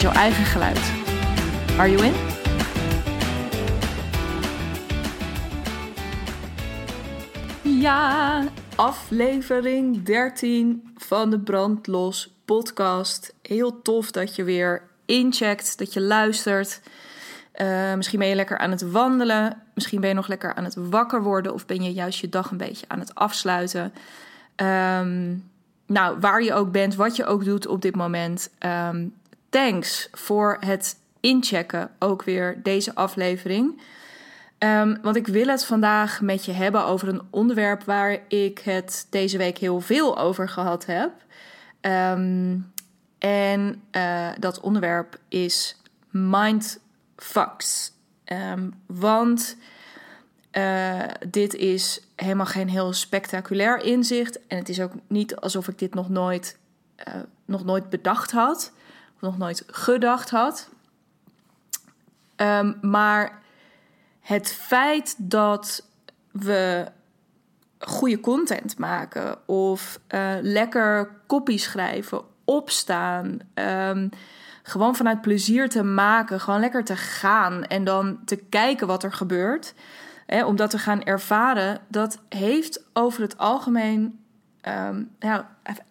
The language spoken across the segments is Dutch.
jouw eigen geluid. Are you in? Ja, aflevering 13 van de Brandlos podcast. Heel tof dat je weer incheckt, dat je luistert. Uh, misschien ben je lekker aan het wandelen. Misschien ben je nog lekker aan het wakker worden. Of ben je juist je dag een beetje aan het afsluiten. Um, nou, waar je ook bent, wat je ook doet op dit moment. Um, thanks voor het inchecken ook weer deze aflevering. Um, want ik wil het vandaag met je hebben over een onderwerp waar ik het deze week heel veel over gehad heb. Um, en uh, dat onderwerp is mindfucks. Um, want uh, dit is helemaal geen heel spectaculair inzicht. En het is ook niet alsof ik dit nog nooit, uh, nog nooit bedacht had. Nog nooit gedacht had. Um, maar het feit dat we goede content maken of uh, lekker copy schrijven, opstaan, um, gewoon vanuit plezier te maken, gewoon lekker te gaan en dan te kijken wat er gebeurt, hè, om dat te gaan ervaren, dat heeft over het algemeen um, nou,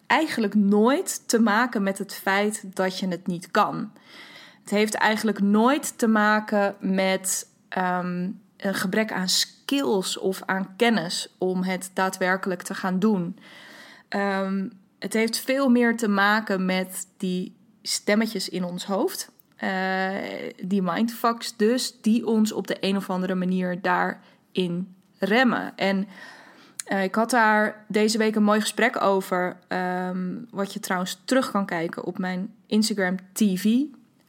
eigenlijk nooit te maken met het feit dat je het niet kan. Het heeft eigenlijk nooit te maken met um, een gebrek aan skills of aan kennis om het daadwerkelijk te gaan doen. Um, het heeft veel meer te maken met die stemmetjes in ons hoofd. Uh, die mindfucks dus, die ons op de een of andere manier daarin remmen. En uh, ik had daar deze week een mooi gesprek over, um, wat je trouwens terug kan kijken op mijn Instagram TV.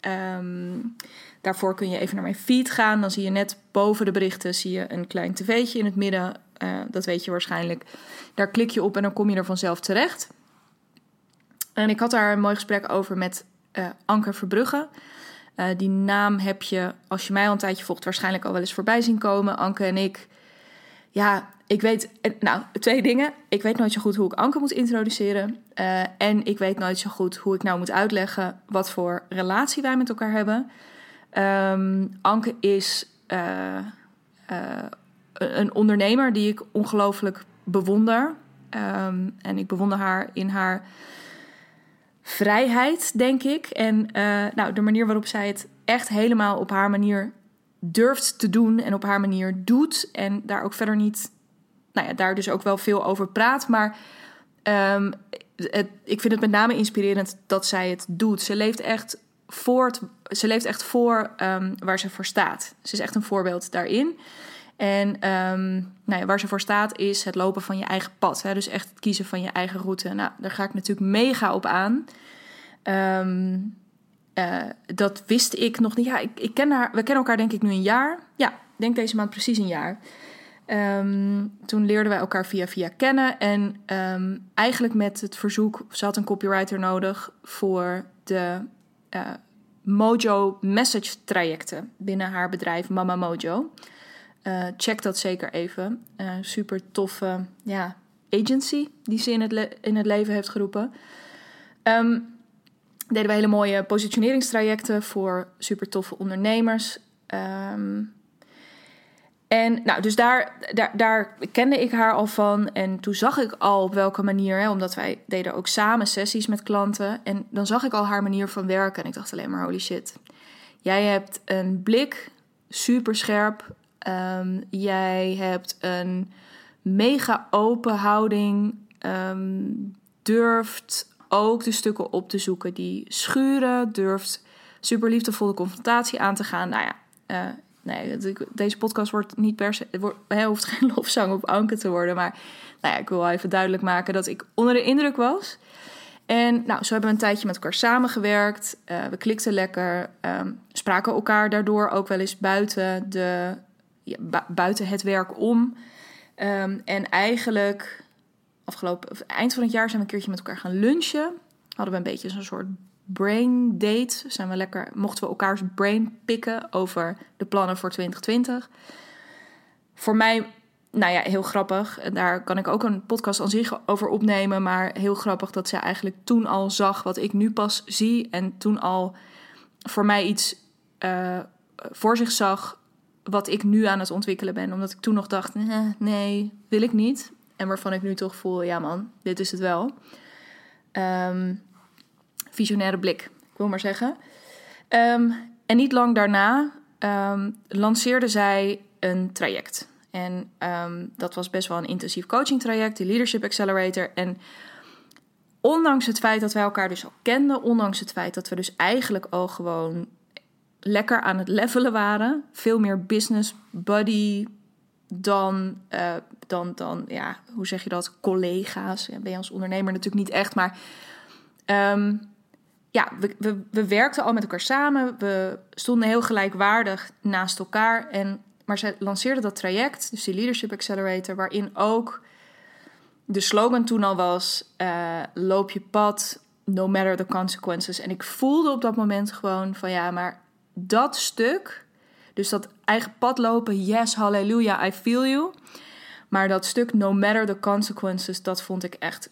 Um, Daarvoor kun je even naar mijn feed gaan. Dan zie je net boven de berichten zie je een klein tv'tje in het midden. Uh, dat weet je waarschijnlijk. Daar klik je op en dan kom je er vanzelf terecht. En ik had daar een mooi gesprek over met uh, Anker Verbrugge. Die naam heb je, als je mij al een tijdje volgt, waarschijnlijk al wel eens voorbij zien komen. Anke en ik. Ja, ik weet, nou, twee dingen. Ik weet nooit zo goed hoe ik Anke moet introduceren. Uh, en ik weet nooit zo goed hoe ik nou moet uitleggen wat voor relatie wij met elkaar hebben. Um, Anke is uh, uh, een ondernemer die ik ongelooflijk bewonder. Um, en ik bewonder haar in haar vrijheid, denk ik. En nou, de manier waarop zij het echt helemaal op haar manier durft te doen en op haar manier doet. En daar ook verder niet, nou ja, daar dus ook wel veel over praat. Maar het, ik vind het met name inspirerend dat zij het doet. Ze leeft echt voort, ze leeft echt voor um, waar ze voor staat. Ze is echt een voorbeeld daarin. En um, nou ja, waar ze voor staat is het lopen van je eigen pad. Hè? Dus echt het kiezen van je eigen route. Nou, daar ga ik natuurlijk mega op aan. Uh, dat wist ik nog niet. Ja, ik, ik ken haar, we kennen elkaar denk ik nu een jaar. Ja, denk deze maand precies een jaar. Um, toen leerden wij elkaar via via kennen. En um, eigenlijk met het verzoek, ze had een copywriter nodig voor de uh, Mojo message trajecten binnen haar bedrijf Mama Mojo. Uh, check dat zeker even. Uh, super toffe ja, agency die ze in het, in het leven heeft geroepen. Um, deden we hele mooie positioneringstrajecten voor super toffe ondernemers. En nou, dus daar, daar, daar kende ik haar al van. En toen zag ik al op welke manier, hè, omdat wij deden ook samen sessies met klanten. En dan zag ik al haar manier van werken. En ik dacht alleen maar, holy shit. Jij hebt een blik, super scherp. Um, jij hebt een mega open houding. Um, durft ook de stukken op te zoeken die schuren. Durft super liefdevolle confrontatie aan te gaan. Nou ja, uh, nee, deze podcast wordt niet per se, wordt, hoeft geen lofzang op Anke te worden. Maar nou ja, ik wil even duidelijk maken dat ik onder de indruk was. En nou, zo hebben we een tijdje met elkaar samengewerkt. Uh, we klikten lekker, um, spraken elkaar daardoor ook wel eens buiten, de, buiten het werk om. Um, en eigenlijk, afgelopen eind van het jaar zijn we een keertje met elkaar gaan lunchen. Hadden we een beetje zo'n soort brain date. Zijn we lekker, mochten we elkaars brain pikken over de plannen voor 2020. Voor mij nou ja, heel grappig. Daar kan ik ook een podcast aan zich over opnemen. Maar heel grappig dat zij eigenlijk toen al zag wat ik nu pas zie. En toen al voor mij iets uh, voor zich zag wat ik nu aan het ontwikkelen ben. Omdat ik toen nog dacht, nee, wil ik niet. En waarvan ik nu toch voel, ja man, dit is het wel. Um, visionaire blik, ik wil maar zeggen. Um, en niet lang daarna um, lanceerde zij een traject. En um, dat was best wel een intensief coaching traject, die Leadership Accelerator. En ondanks het feit dat wij elkaar dus al kenden, ondanks het feit dat we dus eigenlijk al gewoon lekker aan het levelen waren, veel meer business buddy dan, uh, dan, dan ja, hoe zeg je dat, collega's. Ja, ben je als ondernemer natuurlijk niet echt, maar ja, we, we, we werkten al met elkaar samen. We stonden heel gelijkwaardig naast elkaar. En maar ze lanceerde dat traject, dus die Leadership Accelerator, waarin ook de slogan toen al was: uh, loop je pad, no matter the consequences. En ik voelde op dat moment gewoon van ja, maar dat stuk, dus dat eigen pad lopen, yes, hallelujah, I feel you. Maar dat stuk, no matter the consequences, dat vond ik echt.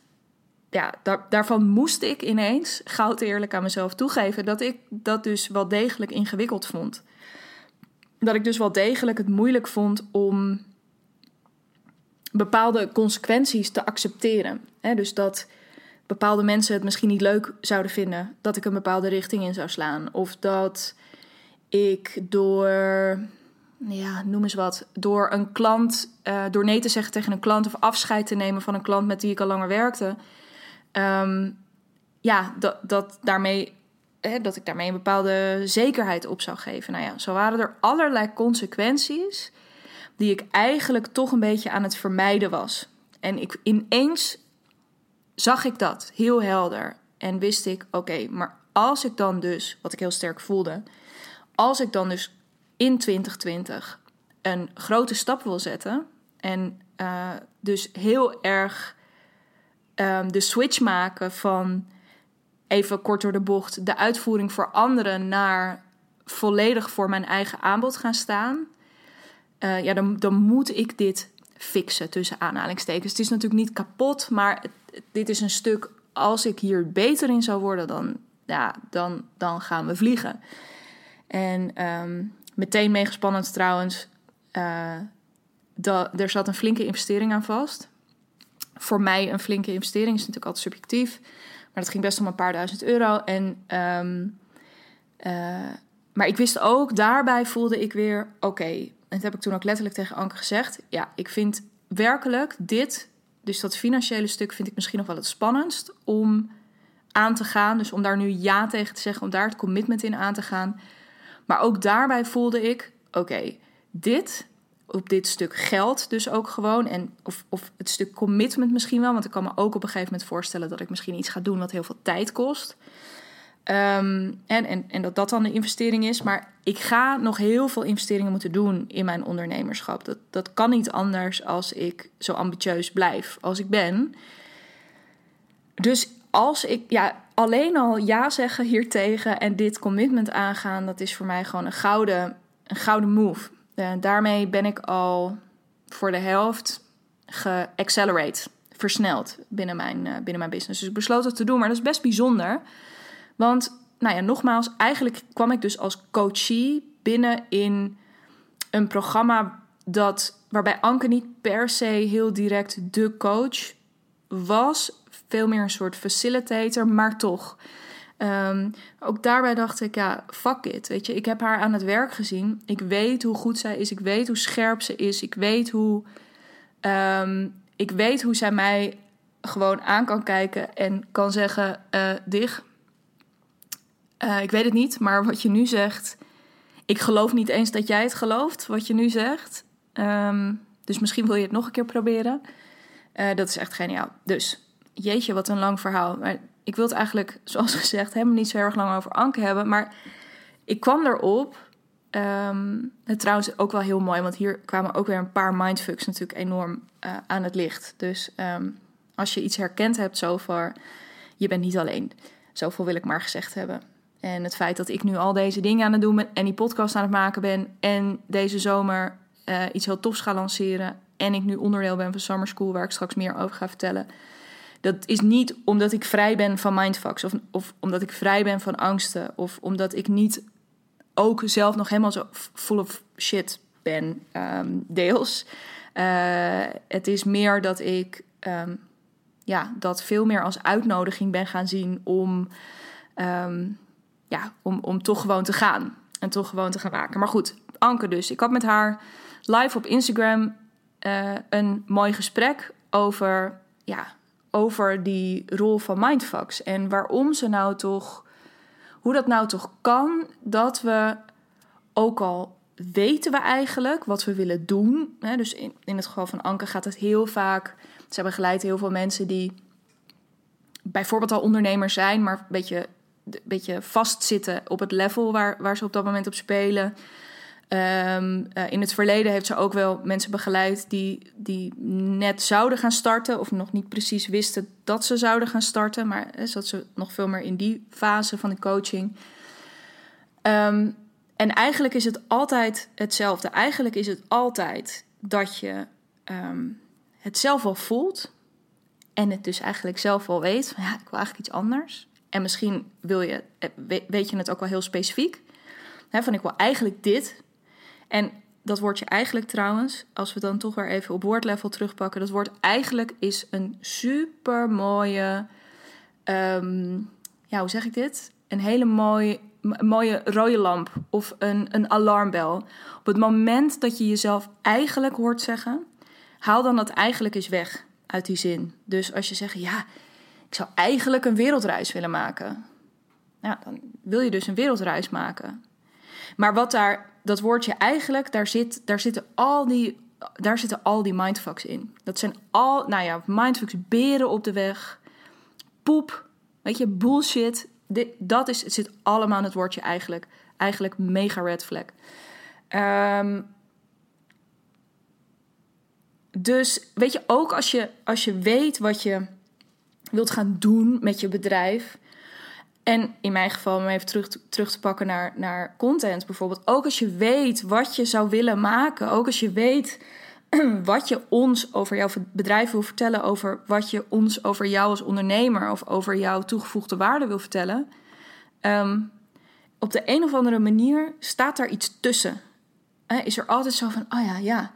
Ja, daar, daarvan moest ik ineens goud eerlijk aan mezelf toegeven dat ik dat dus wel degelijk ingewikkeld vond dat ik dus wel degelijk het moeilijk vond om bepaalde consequenties te accepteren. dus dat bepaalde mensen het misschien niet leuk zouden vinden dat ik een bepaalde richting in zou slaan. Of dat ik door, ja, noem eens wat, door een klant, uh, door nee te zeggen tegen een klant of afscheid te nemen van een klant met wie ik al langer werkte. Um, ja, dat, dat daarmee dat ik daarmee een bepaalde zekerheid op zou geven. Nou ja, zo waren er allerlei consequenties die ik eigenlijk toch een beetje aan het vermijden was. En ik, ineens zag ik dat heel helder en wist ik, oké, maar als ik dan dus, wat ik heel sterk voelde, als ik dan dus in 2020 een grote stap wil zetten en uh, dus heel erg um, de switch maken van even kort door de bocht, de uitvoering voor anderen naar volledig voor mijn eigen aanbod gaan staan. Uh, ja, dan, dan moet ik dit fixen tussen aanhalingstekens. Het is natuurlijk niet kapot, maar dit is een stuk. Als ik hier beter in zou worden, dan, ja, dan, dan gaan we vliegen. En um, meteen meegespannen trouwens. Uh, dat, er zat een flinke investering aan vast. Voor mij een flinke investering is natuurlijk altijd subjectief. Maar dat ging best om een paar duizend euro. En, um, uh, maar ik wist ook, daarbij voelde ik weer, oké, en dat heb ik toen ook letterlijk tegen Anke gezegd. Ja, ik vind werkelijk dit, dus dat financiële stuk, vind ik misschien nog wel het spannendst om aan te gaan. Dus om daar nu ja tegen te zeggen, om daar het commitment in aan te gaan. Maar ook daarbij voelde ik, oké, dit op dit stuk geld dus ook gewoon. En of, of het stuk commitment misschien wel. Want ik kan me ook op een gegeven moment voorstellen dat ik misschien iets ga doen wat heel veel tijd kost. Um, en, en, en dat dat dan de investering is. Maar ik ga nog heel veel investeringen moeten doen in mijn ondernemerschap. Dat, dat kan niet anders als ik zo ambitieus blijf als ik ben. Dus als ik, ja, alleen al ja zeggen hiertegen en dit commitment aangaan, dat is voor mij gewoon een gouden, een gouden move. Uh, daarmee ben ik al voor de helft geaccelerate, versneld binnen mijn, uh, binnen mijn business. Dus ik besloot het te doen, maar dat is best bijzonder. Want, nou ja, nogmaals, eigenlijk kwam ik dus als coachie binnen in een programma dat, waarbij Anke niet per se heel direct de coach was. Veel meer een soort facilitator, maar toch. Um, ook daarbij dacht ik, ja, fuck it. Weet je, ik heb haar aan het werk gezien. Ik weet hoe goed zij is. Ik weet hoe scherp ze is. Ik weet hoe, um, ik weet hoe zij mij gewoon aan kan kijken en kan zeggen: uh, Dig, uh, ik weet het niet, maar wat je nu zegt, ik geloof niet eens dat jij het gelooft, wat je nu zegt. Um, dus misschien wil je het nog een keer proberen. Uh, dat is echt geniaal. Dus, jeetje, wat een lang verhaal. Maar ik wil het eigenlijk, zoals gezegd, helemaal niet zo erg lang over Anke hebben. Maar ik kwam erop. Um, het trouwens ook wel heel mooi, want hier kwamen ook weer een paar mindfucks natuurlijk enorm uh, aan het licht. Dus um, als je iets herkend hebt zover, je bent niet alleen. Zoveel wil ik maar gezegd hebben. En het feit dat ik nu al deze dingen aan het doen ben en die podcast aan het maken ben en deze zomer uh, iets heel tofs ga lanceren en ik nu onderdeel ben van Summer School, waar ik straks meer over ga vertellen. Dat is niet omdat ik vrij ben van mindfucks of, of omdat ik vrij ben van angsten of omdat ik niet ook zelf nog helemaal zo full of shit ben, um, deels. Uh, het is meer dat ik um, ja, dat veel meer als uitnodiging ben gaan zien om, um, ja, om, om toch gewoon te gaan. En toch gewoon te gaan waken. Maar goed, Anke dus. Ik had met haar live op Instagram uh, een mooi gesprek over, ja, over die rol van mindfucks. En waarom ze nou toch, hoe dat nou toch kan dat we ook al weten we eigenlijk wat we willen doen. Hè, dus in, in het geval van Anke gaat het heel vaak. Ze hebben geleid heel veel mensen die bijvoorbeeld al ondernemers zijn, maar een beetje, een beetje vastzitten op het level waar, waar ze op dat moment op spelen. Um, uh, in het verleden heeft ze ook wel mensen begeleid die, die net zouden gaan starten, of nog niet precies wisten dat ze zouden gaan starten, maar hè, zat ze nog veel meer in die fase van de coaching. Um, en eigenlijk is het altijd hetzelfde. Eigenlijk is het altijd dat je um, het zelf al voelt en het dus eigenlijk zelf wel weet. Van, ja, ik wil eigenlijk iets anders. En misschien wil je, eh, weet je het ook wel heel specifiek. Hè, van ik wil eigenlijk dit. En dat woordje eigenlijk trouwens, als we dan toch weer even op woordlevel terugpakken. Dat woord eigenlijk is een super mooie, um, ja, hoe zeg ik dit? Een hele mooie, mooie rode lamp of een, een alarmbel. Op het moment dat je jezelf eigenlijk hoort zeggen, haal dan dat eigenlijk eens weg uit die zin. Dus als je zegt, ja, ik zou eigenlijk een wereldreis willen maken. Nou, dan wil je dus een wereldreis maken. Maar wat daar, dat woordje eigenlijk, daar, zit, daar, zitten al die, daar zitten al die mindfucks in. Dat zijn al, nou ja, mindfucks, beren op de weg, poep, weet je, bullshit. Dit, dat is, het zit allemaal in het woordje eigenlijk. Eigenlijk mega red flag. Um, dus weet je, ook als je, als je weet wat je wilt gaan doen met je bedrijf. En in mijn geval, om even terug, terug te pakken naar, naar content bijvoorbeeld. Ook als je weet wat je zou willen maken. Ook als je weet wat je ons over jouw bedrijf wil vertellen. Over wat je ons over jou als ondernemer of over jouw toegevoegde waarde wil vertellen. Um, op de een of andere manier staat daar iets tussen. is er altijd zo van, oh ja, ja,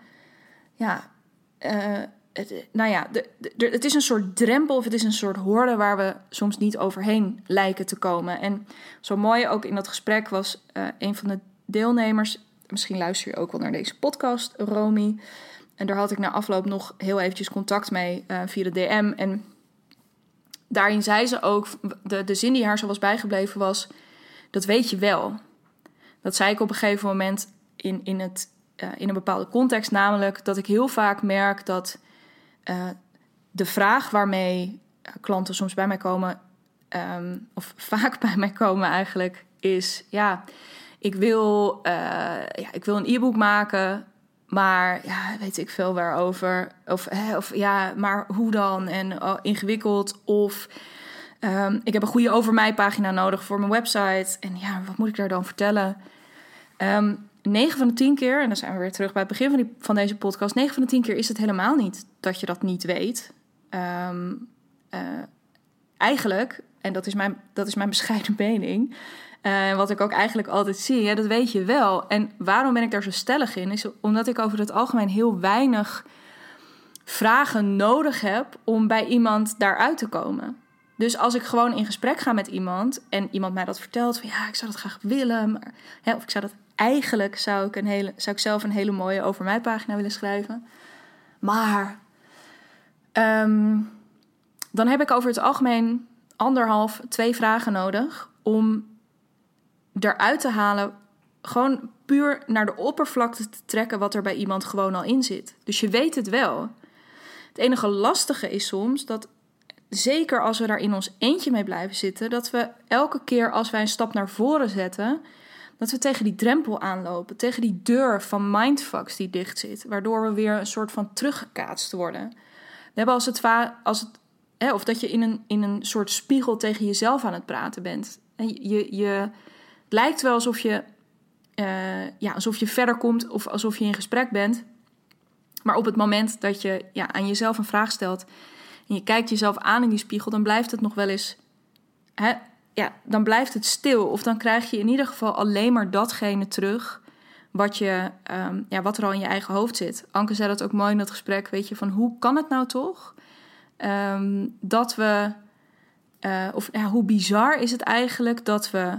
ja, uh, het, nou ja, de, het is een soort drempel of het is een soort horde waar we soms niet overheen lijken te komen. En zo mooi ook in dat gesprek was uh, een van de deelnemers, misschien luister je ook wel naar deze podcast, Romy. En daar had ik na afloop nog heel eventjes contact mee uh, via de DM. En daarin zei ze ook, de, de zin die haar zo was bijgebleven was, dat weet je wel. Dat zei ik op een gegeven moment in, in het uh, in een bepaalde context. Namelijk dat ik heel vaak merk dat uh, de vraag waarmee klanten soms bij mij komen, um, of vaak bij mij komen eigenlijk, is: ja, ik wil, uh, ja, ik wil een e-book maken. Maar ja, weet ik veel waarover. Of, hè, of ja, maar hoe dan? En oh, ingewikkeld. Of um, ik heb een goede over mij pagina nodig voor mijn website. En ja, wat moet ik daar dan vertellen? Um, 9 van de 10 keer, en dan zijn we weer terug bij het begin van, die, van deze podcast. 9 van de 10 keer is het helemaal niet dat je dat niet weet. Um, uh, eigenlijk, en dat is mijn, dat is mijn bescheiden mening. Uh, wat ik ook eigenlijk altijd zie, ja, dat weet je wel. En waarom ben ik daar zo stellig in? Is omdat ik over het algemeen heel weinig vragen nodig heb om bij iemand daaruit te komen. Dus als ik gewoon in gesprek ga met iemand en iemand mij dat vertelt van ja, ik zou dat graag willen, maar, hè, of ik zou dat eigenlijk zou ik, een hele, zou ik zelf een hele mooie over mij pagina willen schrijven. Maar um, dan heb ik over het algemeen anderhalf, twee vragen nodig om eruit te halen, gewoon puur naar de oppervlakte te trekken wat er bij iemand gewoon al in zit. Dus je weet het wel. Het enige lastige is soms dat zeker als we daar in ons eentje mee blijven zitten, dat we elke keer als wij een stap naar voren zetten, dat we tegen die drempel aanlopen, tegen die deur van mindfucks die dicht zit, waardoor we weer een soort van teruggekaatst worden. We hebben als het, als het of dat je in een, in een soort spiegel tegen jezelf aan het praten bent. En je, je, het lijkt wel alsof je, uh, ja, alsof je verder komt of alsof je in gesprek bent. Maar op het moment dat je ja, aan jezelf een vraag stelt en je kijkt jezelf aan in die spiegel, dan blijft het nog wel eens. Hè, ja, dan blijft het stil. Of dan krijg je in ieder geval alleen maar datgene terug wat, je, um, ja, wat er al in je eigen hoofd zit. Anke zei dat ook mooi in dat gesprek. Weet je, van hoe kan het nou toch um, dat we. Uh, of ja, hoe bizar is het eigenlijk dat we.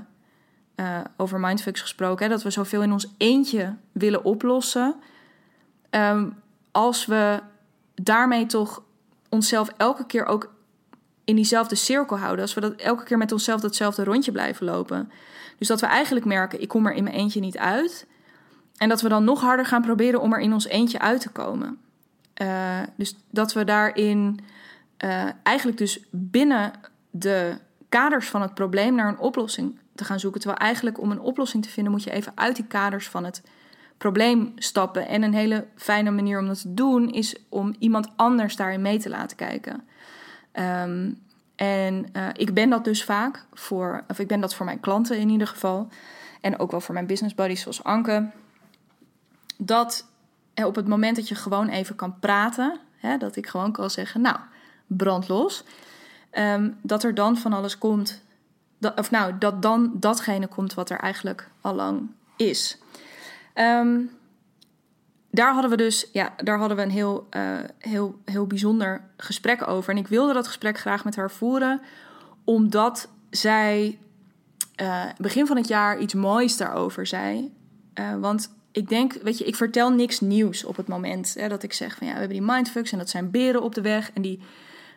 Uh, over mindfucks gesproken, hè, dat we zoveel in ons eentje willen oplossen. Um, als we daarmee toch onszelf elke keer ook in diezelfde cirkel houden. Als we dat elke keer met onszelf datzelfde rondje blijven lopen. Dus dat we eigenlijk merken, ik kom er in mijn eentje niet uit. En dat we dan nog harder gaan proberen om er in ons eentje uit te komen. Uh, dus dat we daarin uh, eigenlijk dus binnen de kaders van het probleem naar een oplossing te gaan zoeken. Terwijl eigenlijk om een oplossing te vinden moet je even uit die kaders van het probleem stappen. En een hele fijne manier om dat te doen is om iemand anders daarin mee te laten kijken. Um, en uh, ik ben dat dus vaak voor, of ik ben dat voor mijn klanten in ieder geval. En ook wel voor mijn business buddies zoals Anke. Dat op het moment dat je gewoon even kan praten, hè, dat ik gewoon kan zeggen, nou, brandlos. Um, dat er dan van alles komt, of nou, dat dan datgene komt wat er eigenlijk al lang is. Um, daar hadden we dus, ja, daar hadden we een heel, uh, heel, heel bijzonder gesprek over. En ik wilde dat gesprek graag met haar voeren, omdat zij uh, begin van het jaar iets moois daarover zei. Uh, want ik denk, weet je, ik vertel niks nieuws op het moment hè, dat ik zeg van ja, we hebben die mindfucks en dat zijn beren op de weg en die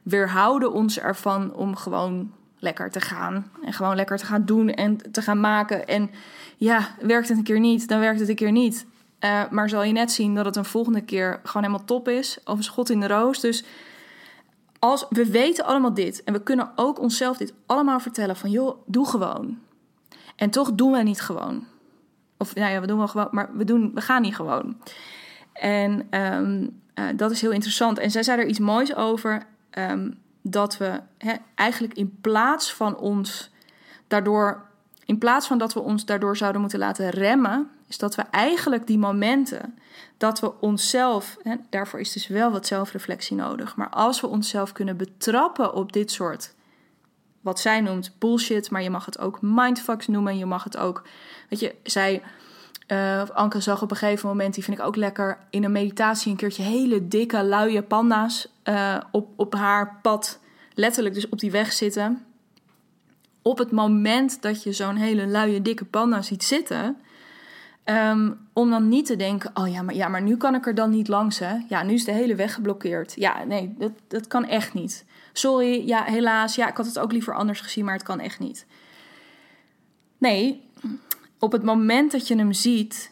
weerhouden ons ervan om gewoon lekker te gaan. En gewoon lekker te gaan doen en te gaan maken. En ja, werkt het een keer niet, dan werkt het een keer niet. Uh, maar zal je net zien dat het een volgende keer gewoon helemaal top is. Of schot in de roos. Dus als, we weten allemaal dit. En we kunnen ook onszelf dit allemaal vertellen. Van joh, doe gewoon. En toch doen we niet gewoon. Of nou ja, we doen wel gewoon. Maar we, doen, we gaan niet gewoon. En um, uh, dat is heel interessant. En zij zei er iets moois over. Um, dat we eigenlijk in plaats van ons daardoor, in plaats van dat we ons daardoor zouden moeten laten remmen, is dat we eigenlijk die momenten dat we onszelf, hè, daarvoor is dus wel wat zelfreflectie nodig, maar als we onszelf kunnen betrappen op dit soort, wat zij noemt bullshit, maar je mag het ook mindfucks noemen, je mag het ook, weet je, zij uh, Anke zag op een gegeven moment, die vind ik ook lekker, in een meditatie een keertje hele dikke, luie panda's uh, op, op haar pad, letterlijk dus op die weg zitten. Op het moment dat je zo'n hele luie, dikke panda ziet zitten, um, om dan niet te denken, oh ja maar, ja, maar nu kan ik er dan niet langs, hè. Ja, nu is de hele weg geblokkeerd. Ja, nee, dat, dat kan echt niet. Sorry, ja, helaas, ja, ik had het ook liever anders gezien, maar het kan echt niet. Nee, op het moment dat je hem ziet,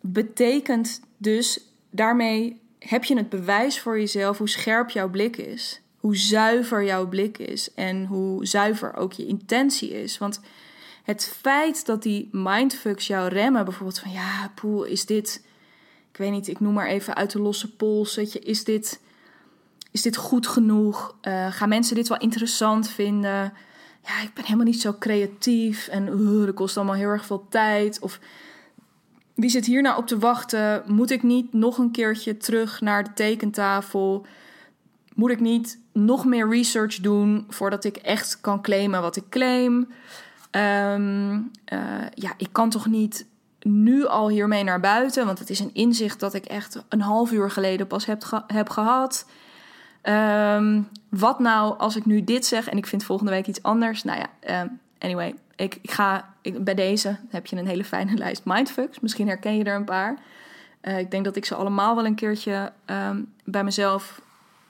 betekent dus daarmee heb je het bewijs voor jezelf hoe scherp jouw blik is. Hoe zuiver jouw blik is en hoe zuiver ook je intentie is. Want het feit dat die mindfucks jou remmen, bijvoorbeeld van ja, poeh, is dit, ik weet niet, ik noem maar even uit de losse pols, je, is dit, is dit goed genoeg? Uh, gaan mensen dit wel interessant vinden? ja, ik ben helemaal niet zo creatief en uh, dat kost allemaal heel erg veel tijd. Of wie zit hier nou op te wachten? Moet ik niet nog een keertje terug naar de tekentafel? Moet ik niet nog meer research doen voordat ik echt kan claimen wat ik claim? Um, uh, ja, ik kan toch niet nu al hiermee naar buiten, want het is een inzicht dat ik echt een half uur geleden pas heb, heb gehad. Um, wat nou als ik nu dit zeg en ik vind volgende week iets anders? Nou ja, um, anyway, ik, ga bij deze heb je een hele fijne lijst mindfucks. Misschien herken je er een paar. Uh, ik denk dat ik ze allemaal wel een keertje bij mezelf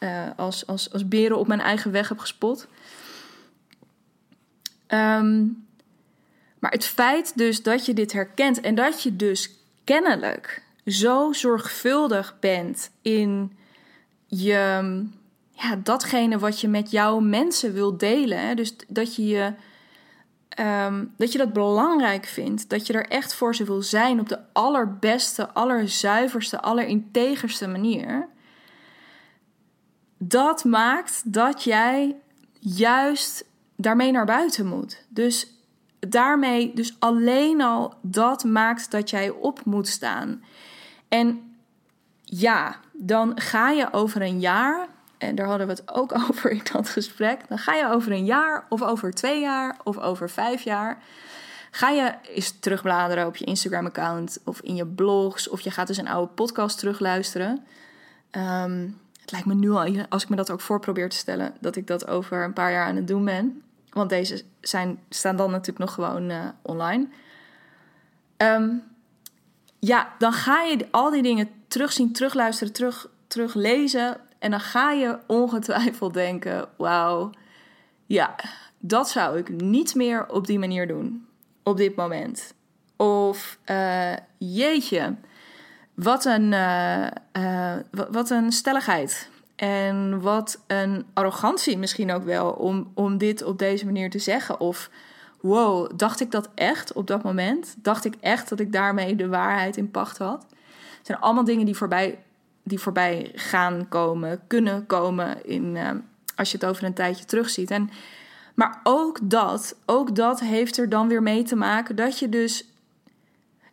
uh, als, als, als beren op mijn eigen weg heb gespot. Um, maar het feit dus dat je dit herkent en dat je dus kennelijk zo zorgvuldig bent in je ja, datgene wat je met jouw mensen wilt delen. Hè? Dus dat je je. Ehm, dat je dat belangrijk vindt. Dat je er echt voor ze wil zijn op de allerbeste, allerzuiverste, allerintegerste manier. Dat maakt dat jij juist daarmee naar buiten moet. Dus daarmee, dus alleen al dat maakt dat jij op moet staan. En ja, dan ga je over een jaar, en daar hadden we het ook over in dat gesprek, dan ga je over een jaar of over twee jaar of over vijf jaar. Ga je eens terugbladeren op je Instagram-account of in je blogs, of je gaat dus een oude podcast terugluisteren. Um, het lijkt me nu al, als ik me dat ook voor probeer te stellen, dat ik dat over een paar jaar aan het doen ben. Want deze zijn, staan dan natuurlijk nog gewoon uh, online. Um, ja, dan ga je al die dingen terugzien, terugluisteren, terug, teruglezen. En dan ga je ongetwijfeld denken: wauw, ja, dat zou ik niet meer op die manier doen. Op dit moment. Of uh, jeetje, wat een, uh, uh, wat een stelligheid. En wat een arrogantie misschien ook wel om, om dit op deze manier te zeggen. Of wow, dacht ik dat echt op dat moment? Dacht ik echt dat ik daarmee de waarheid in pacht had? Het zijn allemaal dingen die voorbij, die voorbij gaan komen, kunnen komen in, uh, als je het over een tijdje terugziet. En, maar ook dat, ook dat heeft er dan weer mee te maken dat je dus.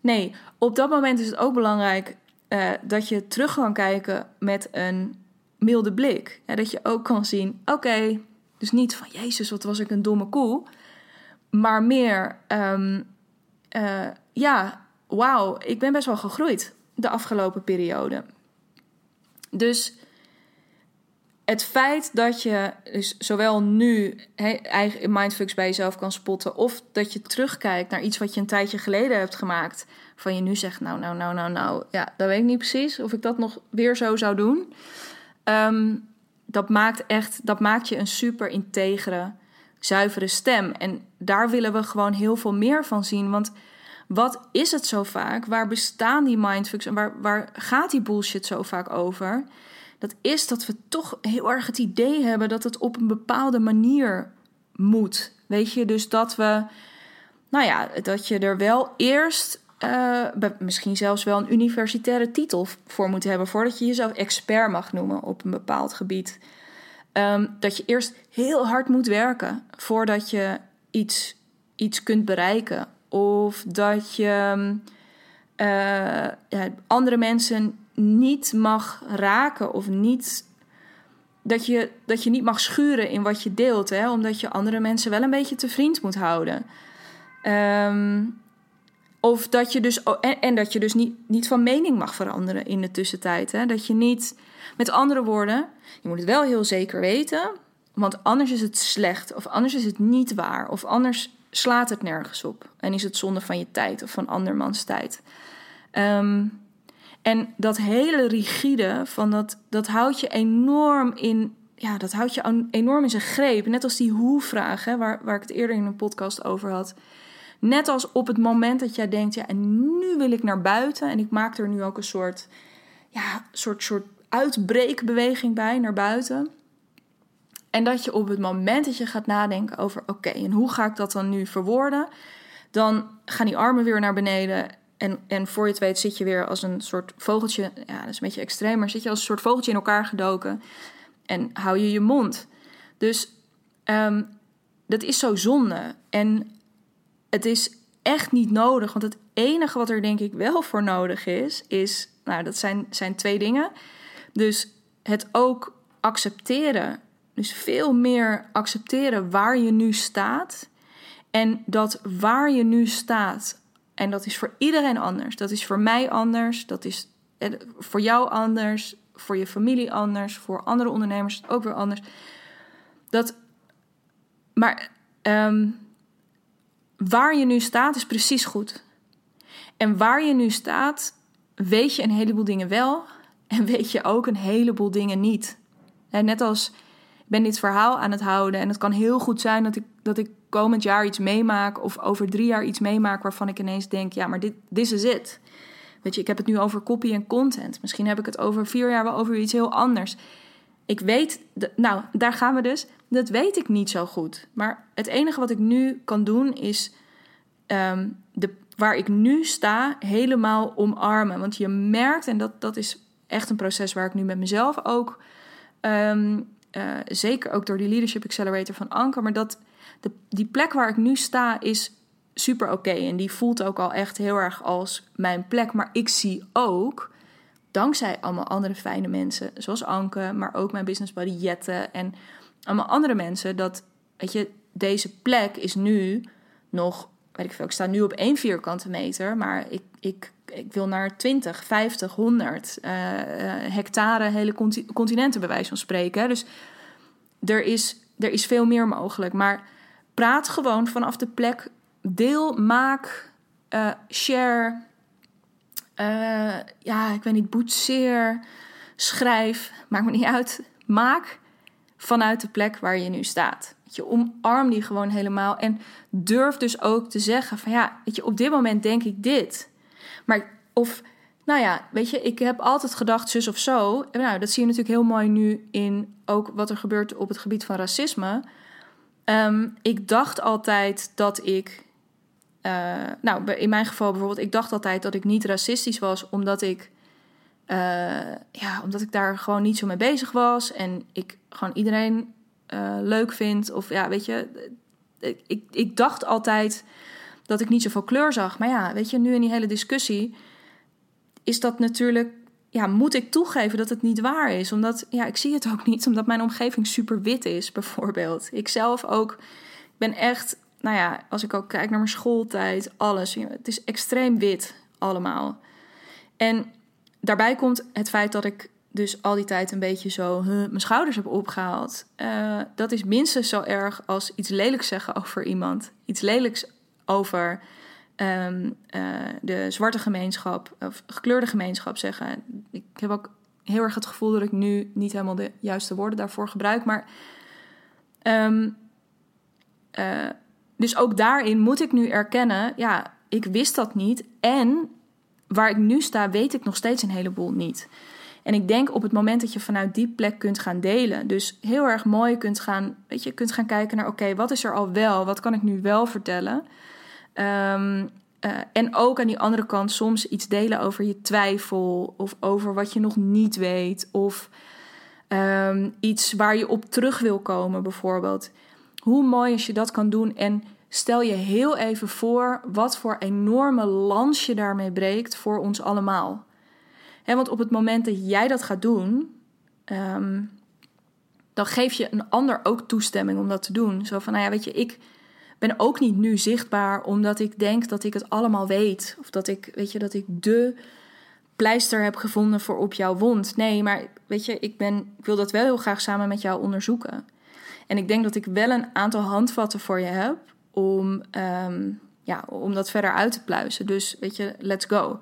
Nee, op dat moment is het ook belangrijk uh, dat je terug kan kijken met een milde blik. Dat je ook kan zien, oké, dus niet van Jezus, wat was ik een domme koe maar meer, um, uh, ja, wauw, ik ben best wel gegroeid de afgelopen periode. Dus het feit dat je dus zowel nu he, mindfucks bij jezelf kan spotten, of dat je terugkijkt naar iets wat je een tijdje geleden hebt gemaakt, van je nu zegt, nou, nou, nou, nou, nou, ja, dat weet ik niet precies of ik dat nog weer zo zou doen. Um, dat maakt echt, dat maakt je een super integere zuivere stem. En daar willen we gewoon heel veel meer van zien. Want wat is het zo vaak? Waar bestaan die mindfucks en waar, waar gaat die bullshit zo vaak over? Dat is dat we toch heel erg het idee hebben dat het op een bepaalde manier moet. Weet je, dus dat we, nou ja, dat je er wel eerst uh, misschien zelfs wel een universitaire titel voor moet hebben voordat je jezelf expert mag noemen op een bepaald gebied. Um, dat je eerst heel hard moet werken voordat je iets, iets kunt bereiken. Of dat je uh, ja, andere mensen niet mag raken of niet. Dat je, dat je niet mag schuren in wat je deelt, hè, omdat je andere mensen wel een beetje te vriend moet houden. Um, of dat je dus, en, en, dat je dus niet, niet van mening mag veranderen in de tussentijd. Hè? Dat je niet, met andere woorden, je moet het wel heel zeker weten, want anders is het slecht, of anders is het niet waar, of anders slaat het nergens op. En is het zonde van je tijd of van andermans tijd. Um, en dat hele rigide, van dat, dat houdt je enorm in, ja, dat houdt je enorm in zijn greep. Net als die hoe-vraag, waar, waar ik het eerder in een podcast over had. Net als op het moment dat jij denkt, ja, en nu wil ik naar buiten. En ik maak er nu ook een soort, ja, soort, soort uitbreekbeweging bij naar buiten. En dat je op het moment dat je gaat nadenken over, oké, en hoe ga ik dat dan nu verwoorden? Dan gaan die armen weer naar beneden. En, en voor je het weet zit je weer als een soort vogeltje, ja, dat is een beetje extreem, maar zit je als een soort vogeltje in elkaar gedoken. En hou je je mond. Dus um, dat is zo zonde. En het is echt niet nodig. Want het enige wat er denk ik wel voor nodig is, is, nou, dat zijn, zijn twee dingen. Dus het ook accepteren. Dus veel meer accepteren waar je nu staat. En dat waar je nu staat, en dat is voor iedereen anders. Dat is voor mij anders. Dat is eh, voor jou anders. Voor je familie anders. Voor andere ondernemers ook weer anders. Dat, maar um, waar je nu staat is precies goed. En waar je nu staat, weet je een heleboel dingen wel en weet je ook een heleboel dingen niet. En net als ik ben dit verhaal aan het houden en het kan heel goed zijn dat ik, dat ik komend jaar iets meemaak of over drie jaar iets meemaak waarvan ik ineens denk, ja, maar dit this is it. Weet je, ik heb het nu over copy en content. Misschien heb ik het over vier jaar wel over iets heel anders. ik weet, nou, daar gaan we dus. Dat weet ik niet zo goed. Maar het enige wat ik nu kan doen is ehm, de, waar ik nu sta helemaal omarmen. Want je merkt, en dat, dat is echt een proces waar ik nu met mezelf ook, ehm, eh, zeker ook door die Leadership Accelerator van Anker, maar dat de, die plek waar ik nu sta is super oké. En die voelt ook al echt heel erg als mijn plek. Maar ik zie ook, dankzij allemaal andere fijne mensen, zoals Anke, maar ook mijn business buddy Jette en allemaal andere mensen, dat, weet je, deze plek is nu nog, weet ik veel, ik sta nu op één vierkante meter, maar ik, ik, ik wil naar 20, 50, 100 uh, hectare hele continenten, bij wijze van spreken. Dus er is, er is veel meer mogelijk. Maar praat gewoon vanaf de plek deel, maak, uh, share, uh, ja, ik weet niet, boetseer, schrijf, maakt me niet uit. Maak vanuit de plek waar je nu staat. Je omarm die gewoon helemaal en durf dus ook te zeggen van ja, weet je, op dit moment denk ik dit. Maar of nou ja, weet je, ik heb altijd gedacht zus of zo. Nou, dat zie je natuurlijk heel mooi nu in ook wat er gebeurt op het gebied van racisme. Um, ik dacht altijd dat ik uh, nou, in mijn geval bijvoorbeeld, ik dacht altijd dat ik niet racistisch was, omdat ik, uh, ja, omdat ik daar gewoon niet zo mee bezig was en ik gewoon iedereen uh, leuk vind. Of ja, weet je, ik, ik dacht altijd dat ik niet zoveel kleur zag. Maar ja, weet je, nu in die hele discussie is dat natuurlijk, ja, moet ik toegeven dat het niet waar is. Omdat, ja, ik zie het ook niet, omdat mijn omgeving super wit is, bijvoorbeeld. Ik zelf ook ben echt nou ja, als ik ook kijk naar mijn schooltijd, alles. Het is extreem wit allemaal. En daarbij komt het feit dat ik dus al die tijd een beetje zo mijn schouders heb opgehaald. Uh, dat is minstens zo erg als iets lelijks zeggen over iemand. Iets lelijks over um, uh, de zwarte gemeenschap of gekleurde gemeenschap zeggen. Ik heb ook heel erg het gevoel dat ik nu niet helemaal de juiste woorden daarvoor gebruik. Maar um, uh, dus ook daarin moet ik nu erkennen, ja, ik wist dat niet. En waar ik nu sta, weet ik nog steeds een heleboel niet. En ik denk op het moment dat je vanuit die plek kunt gaan delen, dus heel erg mooi kunt gaan, weet je, kunt gaan kijken naar, oké, wat is er al wel? Wat kan ik nu wel vertellen? Um, uh, en ook aan die andere kant soms iets delen over je twijfel of over wat je nog niet weet of um, iets waar je op terug wil komen, bijvoorbeeld. Hoe mooi als je dat kan doen en stel je heel even voor wat voor enorme lans je daarmee breekt voor ons allemaal. want op het moment dat jij dat gaat doen, ehm, dan geef je een ander ook toestemming om dat te doen. Zo van, nou ja, weet je, ik ben ook niet nu zichtbaar omdat ik denk dat ik het allemaal weet. Of dat ik, weet je, dat ik de pleister heb gevonden voor op jouw wond. Nee, maar weet je, ik, ben, ik wil dat wel heel graag samen met jou onderzoeken. En ik denk dat ik wel een aantal handvatten voor je heb om, ehm, ja, om dat verder uit te pluizen. Dus weet je, let's go.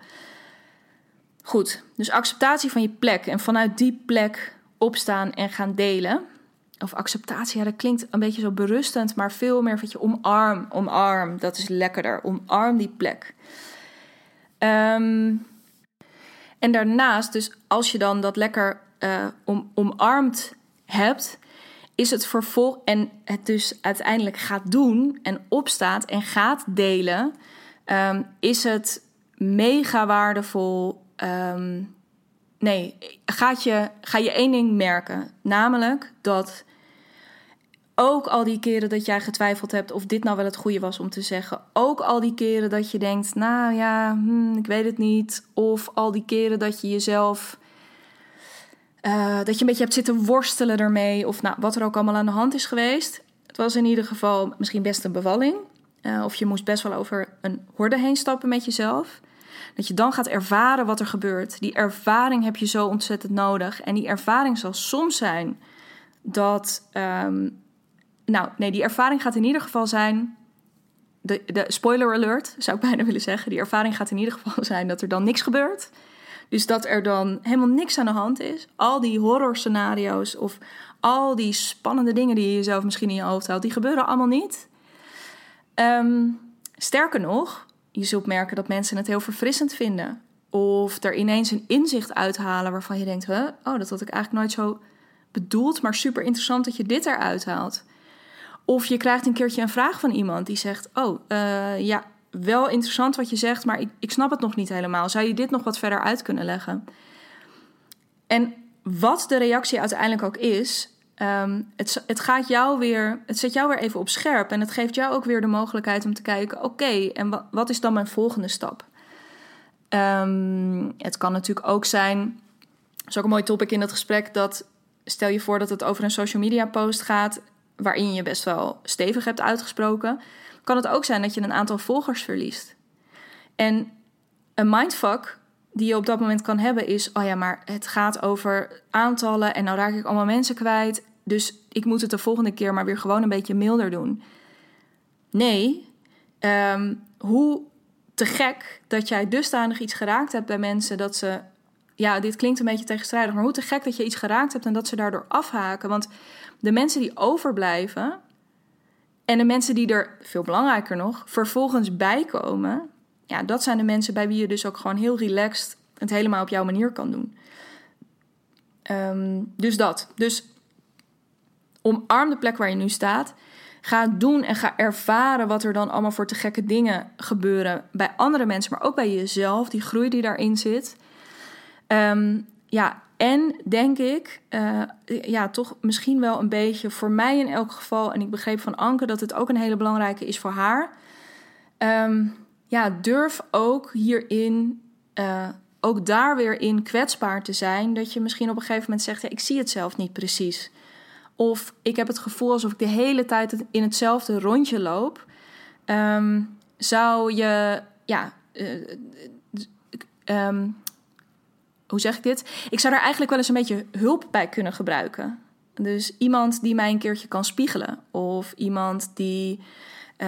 Goed, dus acceptatie van je plek en vanuit die plek opstaan en gaan delen. Of acceptatie, ja, dat klinkt een beetje zo berustend, maar veel meer wat je omarm, omarm, dat is lekkerder. Omarm die plek. Um, en daarnaast, dus als je dan dat lekker uh, om, omarmd hebt, is het vervolg en het dus uiteindelijk gaat doen en opstaat en gaat delen, um, is het mega waardevol. Um, nee, gaat je, ga je één ding merken, namelijk dat ook al die keren dat jij getwijfeld hebt of dit nou wel het goede was om te zeggen, ook al die keren dat je denkt, nou ja, hmm, ik weet het niet, of al die keren dat je jezelf uh, dat je een beetje hebt zitten worstelen ermee. Of nou, wat er ook allemaal aan de hand is geweest. Het was in ieder geval misschien best een bevalling. Uh, of je moest best wel over een horde heen stappen met jezelf. Dat je dan gaat ervaren wat er gebeurt. Die ervaring heb je zo ontzettend nodig. En die ervaring zal soms zijn dat. Um, nou, nee, die ervaring gaat in ieder geval zijn. De, de spoiler alert zou ik bijna willen zeggen. Die ervaring gaat in ieder geval zijn dat er dan niks gebeurt. Dus dat er dan helemaal niks aan de hand is. Al die horrorscenario's of al die spannende dingen die je jezelf misschien in je hoofd houdt, die gebeuren allemaal niet. Um, sterker nog, je zult merken dat mensen het heel verfrissend vinden. Of er ineens een inzicht uithalen waarvan je denkt: huh? oh, dat had ik eigenlijk nooit zo bedoeld, maar super interessant dat je dit eruit haalt. Of je krijgt een keertje een vraag van iemand die zegt: Oh, uh, ja, wel interessant wat je zegt, maar ik, ik snap het nog niet helemaal. Zou je dit nog wat verder uit kunnen leggen? En wat de reactie uiteindelijk ook is, um, het, het, gaat jou weer, het zet jou weer even op scherp. En het geeft jou ook weer de mogelijkheid om te kijken: oké, en wat, is dan mijn volgende stap? Um, het kan natuurlijk ook zijn, dat is ook een mooi topic in dat gesprek, dat stel je voor dat het over een social media post gaat, waarin je best wel stevig hebt uitgesproken, kan het ook zijn dat je een aantal volgers verliest. En een mindfuck die je op dat moment kan hebben is: oh ja, maar het gaat over aantallen en nou raak ik allemaal mensen kwijt. Dus ik moet het de volgende keer maar weer gewoon een beetje milder doen. Nee, um, hoe te gek dat jij dusdanig iets geraakt hebt bij mensen dat ze. Ja, dit klinkt een beetje tegenstrijdig, maar hoe te gek dat je iets geraakt hebt en dat ze daardoor afhaken. Want de mensen die overblijven en de mensen die er, veel belangrijker nog, vervolgens bijkomen, ja, dat zijn de mensen bij wie je dus ook gewoon heel relaxed het helemaal op jouw manier kan doen. Um, dus dat. Dus omarm de plek waar je nu staat. Ga doen en ga ervaren wat er dan allemaal voor te gekke dingen gebeuren bij andere mensen, maar ook bij jezelf, die groei die daarin zit. Um, ja, en denk ik, uh, ja, toch misschien wel een beetje voor mij in elk geval, en ik begreep van Anke dat het ook een hele belangrijke is voor haar. Um, ja, durf ook hierin, uh, ook daar weer in kwetsbaar te zijn. Dat je misschien op een gegeven moment zegt: ja, ik zie het zelf niet precies. Of ik heb het gevoel alsof ik de hele tijd in hetzelfde rondje loop. Um, zou je, ja, uh, um, hoe zeg ik dit? Ik zou daar eigenlijk wel eens een beetje hulp bij kunnen gebruiken. Dus iemand die mij een keertje kan spiegelen. Of iemand die uh,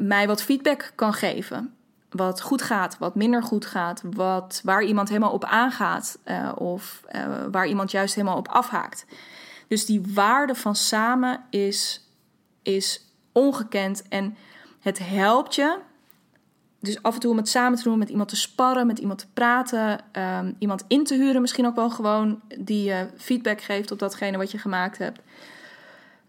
mij wat feedback kan geven. Wat goed gaat, wat minder goed gaat. Wat, waar iemand helemaal op aangaat. Uh, of uh, waar iemand juist helemaal op afhaakt. Dus die waarde van samen is, is ongekend. En het helpt je dus af en toe om het samen te doen, met iemand te sparren, met iemand te praten, um, iemand in te huren, misschien ook wel gewoon die feedback geeft op datgene wat je gemaakt hebt.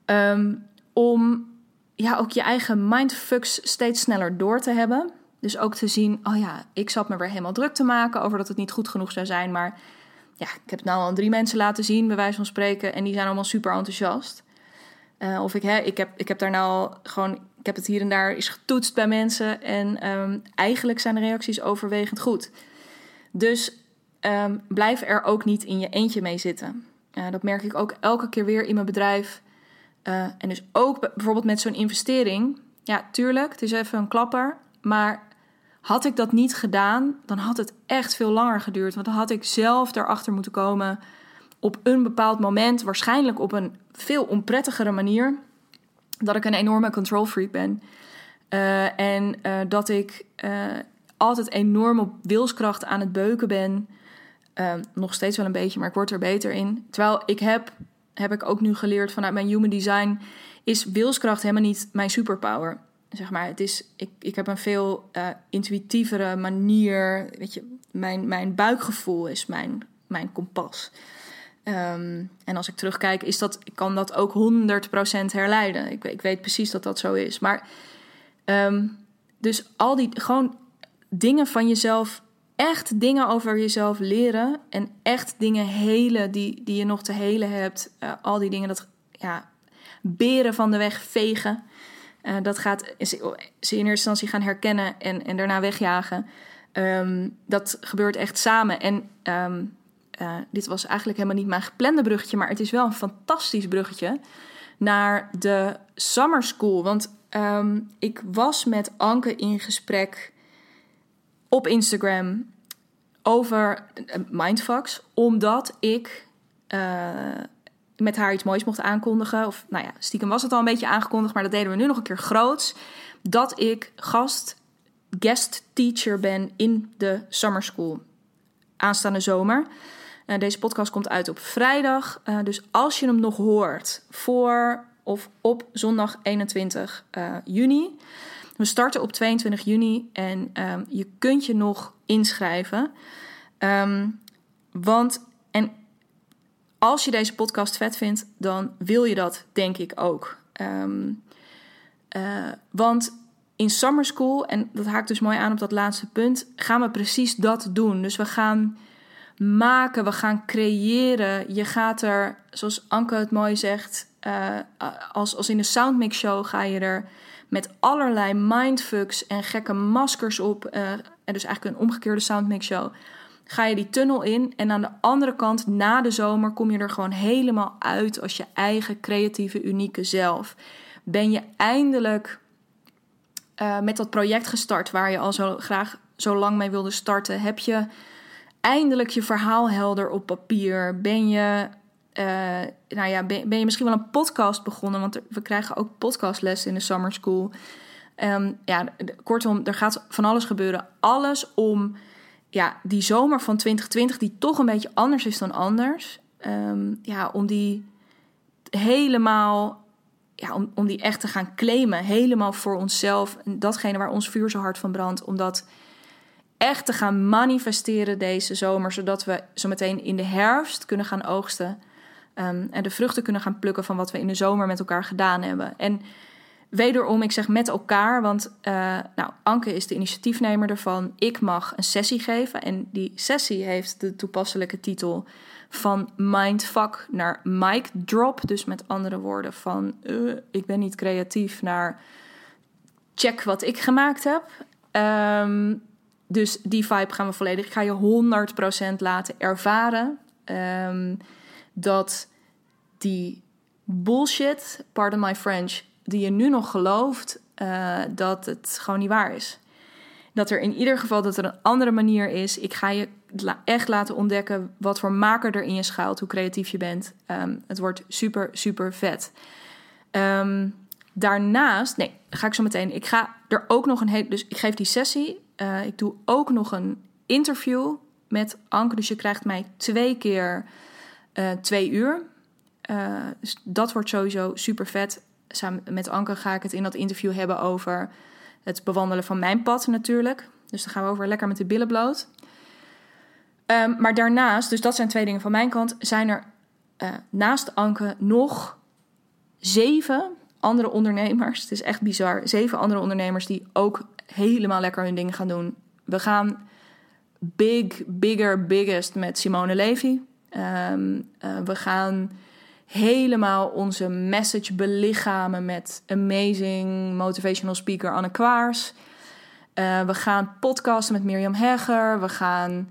Um, om ja, ook je eigen mindfucks steeds sneller door te hebben. Dus ook te zien, oh ja, ik zat me weer helemaal druk te maken over dat het niet goed genoeg zou zijn. Maar ja, ik heb het nou al drie mensen laten zien, bij wijze van spreken, en die zijn allemaal super enthousiast. Uh, of ik, hè, ik, heb, ik heb daar nou gewoon ik heb het hier en daar eens getoetst bij mensen en um, eigenlijk zijn de reacties overwegend goed. Dus um, blijf er ook niet in je eentje mee zitten. Dat merk ik ook elke keer weer in mijn bedrijf. Uh, en dus ook bijvoorbeeld met zo'n investering. Ja, tuurlijk, het is even een klapper. Maar had ik dat niet gedaan, dan had het echt veel langer geduurd. Want dan had ik zelf erachter moeten komen op een bepaald moment, waarschijnlijk op een veel onprettigere manier dat ik een enorme control freak ben. Uh, en uh, dat ik uh, altijd enorm op wilskracht aan het beuken ben. nog steeds wel een beetje, maar ik word er beter in. Terwijl ik heb, heb ik ook nu geleerd vanuit mijn human design, is wilskracht helemaal niet mijn superpower. Zeg maar, het is, ik, ik heb een veel intuïtievere manier. Weet je, mijn, mijn buikgevoel is mijn, mijn kompas. Um, en als ik terugkijk, is dat, ik kan dat ook 100% herleiden. Ik, ik weet precies dat dat zo is. Maar um, dus al die gewoon dingen van jezelf, echt dingen over jezelf leren en echt dingen helen die, die je nog te helen hebt. Uh, al die dingen, dat ja, beren van de weg vegen. Uh, dat gaat ze in eerste instantie gaan herkennen en, en daarna wegjagen. Um, dat gebeurt echt samen. En uh, dit was eigenlijk helemaal niet mijn geplande bruggetje, maar het is wel een fantastisch bruggetje naar de summer school. Want um, ik was met Anke in gesprek op Instagram over uh, mindfucks, omdat ik uh, met haar iets moois mocht aankondigen. Of nou ja, stiekem was het al een beetje aangekondigd, maar dat deden we nu nog een keer groots. Dat ik gast guest teacher ben in de summer school aanstaande zomer. Uh, deze podcast komt uit op vrijdag. Uh, dus als je hem nog hoort voor of op zondag 21 uh, eh, juni. We starten op 22 juni en um, je kunt je nog inschrijven. Um, want, en als je deze podcast vet vindt, dan wil je dat denk ik ook. Ehm, eh, want in Summer School, en dat haakt dus mooi aan op dat laatste punt, gaan we precies dat doen. Dus we gaan maken, we gaan creëren. Je gaat er, zoals Anke het mooi zegt, uh, als, als in de Soundmix Show ga je er met allerlei mindfucks en gekke maskers op. Uh, en dus eigenlijk een omgekeerde Soundmix Show. Ga je die tunnel in en aan de andere kant, na de zomer, kom je er gewoon helemaal uit als je eigen creatieve, unieke zelf. Ben je eindelijk uh, met dat project gestart waar je al zo graag zo lang mee wilde starten? Heb je eindelijk je verhaal helder op papier? Ben je, uh, nou ja, ben, je misschien wel een podcast begonnen? Want we krijgen ook podcastles in de summer school. Um, ja, kortom, er gaat van alles gebeuren. Alles om ja, die zomer van 2020, die toch een beetje anders is dan anders. Um, ja, om die helemaal, ja, om, om die echt te gaan claimen. Helemaal voor onszelf. En datgene waar ons vuur zo hard van brandt. Om dat echt te gaan manifesteren deze zomer. Zodat we zo meteen in de herfst kunnen gaan oogsten. Um, en de vruchten kunnen gaan plukken van wat we in de zomer met elkaar gedaan hebben. En wederom, ik zeg met elkaar, want uh, nou, Anke is de initiatiefnemer ervan. Ik mag een sessie geven. En die sessie heeft de toepasselijke titel van mindfuck naar mic drop. Dus met andere woorden, van uh, ik ben niet creatief naar check wat ik gemaakt heb. Um, dus die vibe gaan we volledig. Ik ga je 100% laten ervaren um, dat die bullshit, pardon my French, die je nu nog gelooft, uh, dat het gewoon niet waar is. Dat er in ieder geval dat er een andere manier is. Ik ga je echt laten ontdekken wat voor maker er in je schuilt, hoe creatief je bent. Um, het wordt super, super vet. Um, daarnaast, nee, ga ik zo meteen. Ik ga er ook nog een hele. Dus ik geef die sessie. Uh, ik doe ook nog een interview met Anke. Dus je krijgt mij twee keer uh, twee uur. Uh, dus dat wordt sowieso super vet samen met Anke ga ik het in dat interview hebben over het bewandelen van mijn pad natuurlijk. Dus dan gaan we over lekker met de billen bloot. Um, maar daarnaast, dus dat zijn twee dingen van mijn kant, zijn er naast Anke nog zeven andere ondernemers. Het is echt bizar. Zeven andere ondernemers die ook helemaal lekker hun dingen gaan doen. We gaan big, bigger, biggest met Simone Levy. Um, uh, we gaan helemaal onze message belichamen met amazing motivational speaker Anne Kwaars. Uh, we gaan podcasten met Mirjam Hegger. We gaan.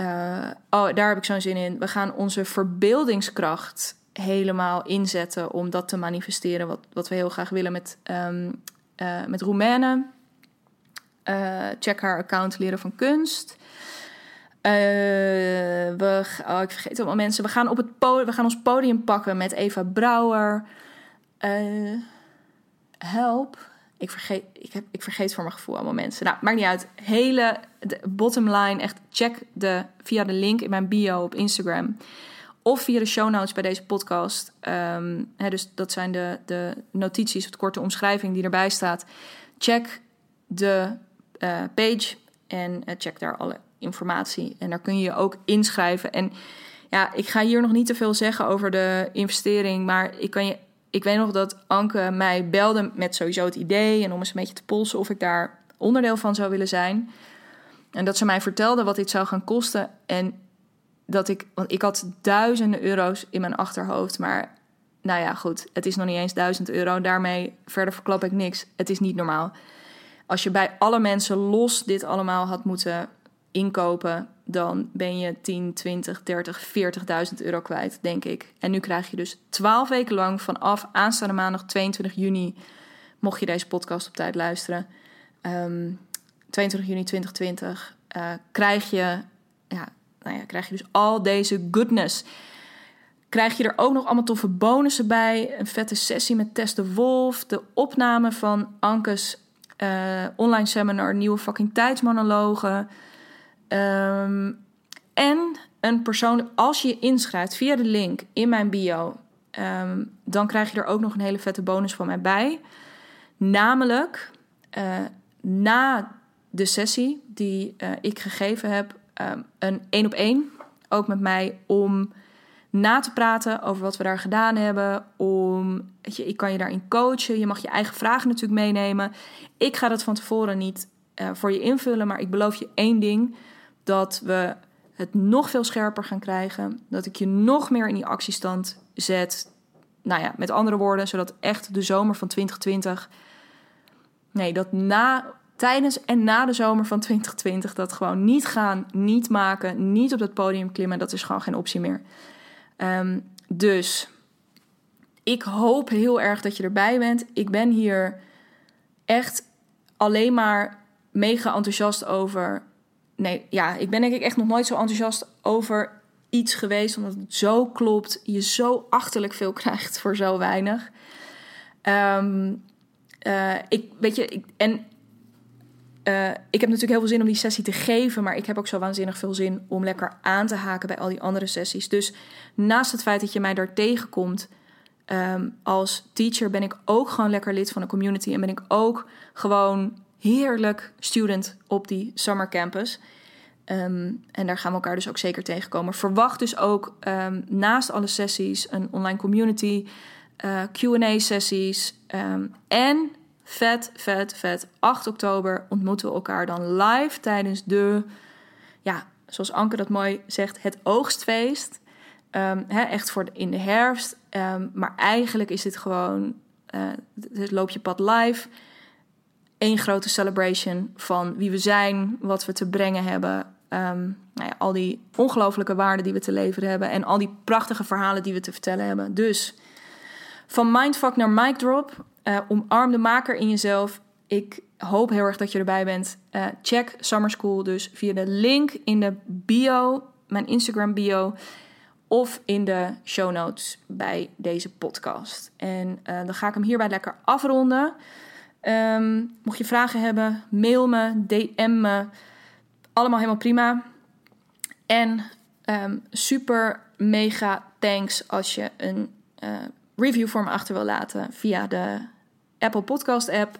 Uh, oh, daar heb ik zo'n zin in. We gaan onze verbeeldingskracht helemaal inzetten om dat te manifesteren. Wat, wat we heel graag willen met, um, met Roemenen. Check haar account Leren van Kunst. Uh, we, oh, ik vergeet allemaal mensen. We gaan, op het we gaan ons podium pakken met Eva Brouwer. Uh, help. Ik vergeet, ik, heb, ik vergeet voor mijn gevoel allemaal mensen. Nou, maakt niet uit. Hele bottom line. Echt check de, via de link in mijn bio op Instagram. Of via de show notes bij deze podcast. Um, hè, dus dat zijn de, de notities, de korte omschrijving die erbij staat. Check de uh, page en check daar alle informatie. En daar kun je je ook inschrijven. En ja, ik ga hier nog niet te veel zeggen over de investering. Maar ik, kan je, ik weet nog dat Anke mij belde met sowieso het idee. En om eens een beetje te polsen of ik daar onderdeel van zou willen zijn. En dat ze mij vertelde wat dit zou gaan kosten. En dat ik, want ik had duizenden euro's in mijn achterhoofd. Maar nou ja, goed, het is nog niet eens duizend euro. Daarmee verder verklap ik niks. Het is niet normaal. Als je bij alle mensen los dit allemaal had moeten inkopen, dan ben je 10, 20, 30, 40.000 euro kwijt, denk ik. En nu krijg je dus 12 weken lang vanaf aanstaande maandag 22 juni, mocht je deze podcast op tijd luisteren, um, ehm, 22 juni 2020, uh, krijg je, ja, nou ja, krijg je dus al deze goodness. Krijg je er ook nog allemaal toffe bonussen bij. Een vette sessie met Tess de Wolf. De opname van Ankes uh, online seminar. Nieuwe fucking tijdsmonologen. Um, en een persoonlijk, als je inschrijft via de link in mijn bio, um, dan krijg je er ook nog een hele vette bonus van mij bij. Namelijk, uh, na de sessie die uh, ik gegeven heb, um, een één op één, ook met mij, om na te praten over wat we daar gedaan hebben. Om, weet je, ik kan je daarin coachen. Je mag je eigen vragen natuurlijk meenemen. Ik ga dat van tevoren niet uh, voor je invullen, maar ik beloof je één ding: dat we het nog veel scherper gaan krijgen. Dat ik je nog meer in die actiestand zet. Nou ja, met andere woorden, zodat echt de zomer van 2020. Nee, dat na, tijdens en na de zomer van 2020 dat gewoon niet gaan, niet maken, niet op dat podium klimmen, dat is gewoon geen optie meer. Um, dus ik hoop heel erg dat je erbij bent. Ik ben hier echt alleen maar mega enthousiast over. Nee, ja, ik ben denk ik echt nog nooit zo enthousiast over iets geweest, omdat het zo klopt. Je zo achterlijk veel krijgt voor zo weinig. Um, uh, ik, weet je, ik, en uh, ik heb natuurlijk heel veel zin om die sessie te geven, maar ik heb ook zo waanzinnig veel zin om lekker aan te haken bij al die andere sessies. Dus naast het feit dat je mij daar tegenkomt um, als teacher, ben ik ook gewoon lekker lid van de community en ben ik ook gewoon heerlijk student op die summer campus. Um, en daar gaan we elkaar dus ook zeker tegenkomen. Verwacht dus ook um, naast alle sessies een online community, uh, QA-sessies en Vet, vet, vet. 8 oktober ontmoeten we elkaar dan live tijdens de, ja, zoals Anke dat mooi zegt, het oogstfeest. Um, echt voor in de herfst. Um, maar eigenlijk is dit gewoon, uh, het loop je pad live. Eén grote celebration van wie we zijn, wat we te brengen hebben. Um, nou ja, al die ongelofelijke waarden die we te leveren hebben. En al die prachtige verhalen die we te vertellen hebben. Dus van mindfuck naar mic drop. Uh, omarm de maker in jezelf. Ik hoop heel erg dat je erbij bent. Uh, check Summer School dus via de link in de bio, mijn Instagram bio. Of in de show notes bij deze podcast. En uh, dan ga ik hem hierbij lekker afronden. Um, mocht je vragen hebben, mail me, DM me. Allemaal helemaal prima. En um, super mega thanks als je een review voor me achter wil laten via de Apple Podcast app.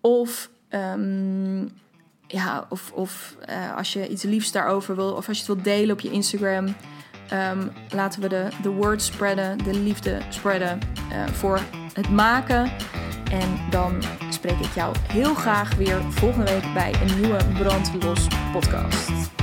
Of, um, ja, of, of uh, als je iets liefs daarover wil, of als je het wilt delen op je Instagram. Um, laten we de, de word spreaden, de liefde spreaden uh, voor het maken. En dan spreek ik jou heel graag weer volgende week bij een nieuwe Brandlos podcast.